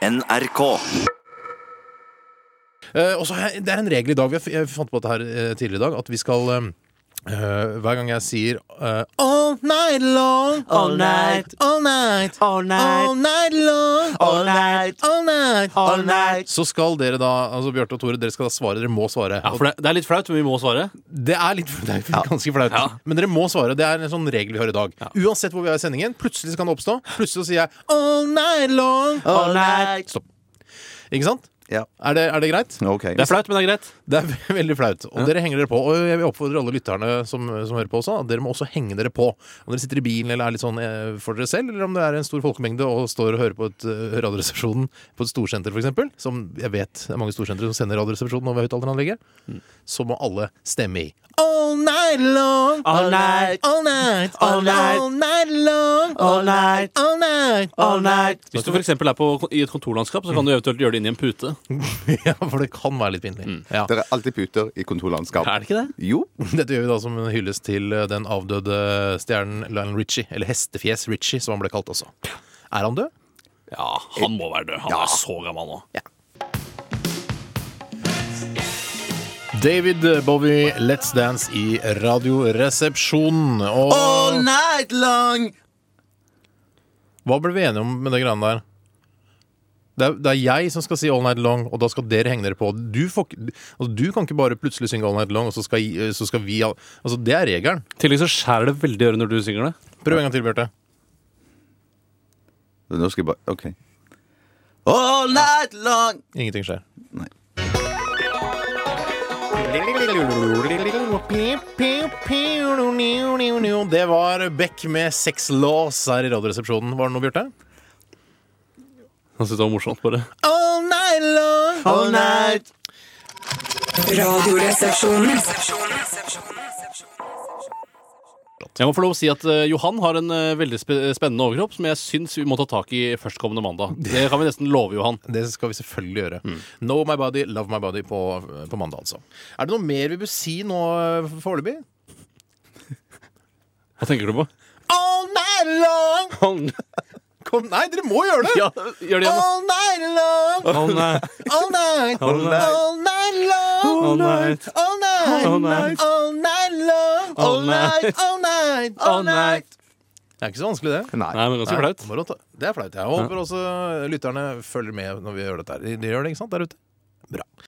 NRK. Eh, og Det er en regel i dag. Vi jeg fant på dette her eh, tidligere i dag. At vi skal eh, eh, Hver gang jeg sier uh, All night long, All night. all night, All night. all night long, All night. all night, All night. Så skal dere da, altså Bjarte og Tore, dere skal da svare. Dere må svare. Ja, for det, det er litt flaut, men vi må svare. Det er litt det er ganske flaut. Ja. Men dere må svare. Det er en sånn regel vi har i dag. Uansett hvor vi er i sendingen, plutselig så kan det oppstå. Plutselig så sier jeg All night long. All night. Stopp. Ikke sant? Ja. Er det, er det greit? Okay. Det er flaut, men det er greit. Det er veldig flaut. Og dere henger dere på. Og jeg vil oppfordre alle lytterne som, som hører på også, at dere må også henge dere på. Om dere sitter i bilen eller er litt sånn eh, for dere selv, eller om det er en stor folkemengde og står og hører på et eh, Radioresepsjonen på et storsenter, f.eks., som jeg vet det er mange storsentre som sender Radioresepsjonen over høyttaleranlegget, så må alle stemme i. All night long, All night. all night, All night. all night long, All night. all night, All night. Hvis du f.eks. er på, i et kontorlandskap, så kan du eventuelt gjøre det inn i en pute. Ja, for det kan være litt pinlig. Ja. Det er alltid puter i kontorlandskap. Er det ikke det? Jo. Dette gjør vi da som en hyllest til eh, den avdøde stjernen Lionel Richie, eller Hestefjes Richie, som han ble kalt også. Er han død? Ja, han må være død. Han er så gammel nå. David Bowie, Let's Dance i Radioresepsjonen. Og All night long! hva ble vi enige om med det greiene der? Det er, det er jeg som skal si All Night Long, og da skal dere henge dere på. Du, får, altså, du kan ikke bare plutselig synge All Night Long, og så skal, så skal vi Altså, Det er regelen. I tillegg så skjærer det veldig i øret når du synger det. Prøv en gang til, Bjarte. Nå skal jeg bare OK. All night long! Ingenting skjer. Nei. Det var Beck med Sex Laws her i Radioresepsjonen. Var det noe, Bjarte? Han syntes det var morsomt, bare. All night long. All night! Radioresepsjonen. Jeg må få lov å si at uh, Johan har en uh, veldig spe spennende overkropp som jeg syns vi må ta tak i førstkommende mandag. Det kan vi nesten love, Johan. Det skal vi selvfølgelig gjøre. Know my body, love my body på, på mandag, altså. Er det noe mer vi bør si nå eh, foreløpig? Hva tenker du på? All night long! Kom, nei, dere må gjøre det! Ja, gjør det igjen. All night long! All night. All night! All night. All night long! All night. All night! All night. All night long! All night. All night! All night. Det er ikke så vanskelig, det. Nei. Nei, men ganske flaut. Må du ta- Det er flaut. Jeg håper også lytterne følger med når vi gjør dette. her. De gjør det, ikke sant, der ute? Bra.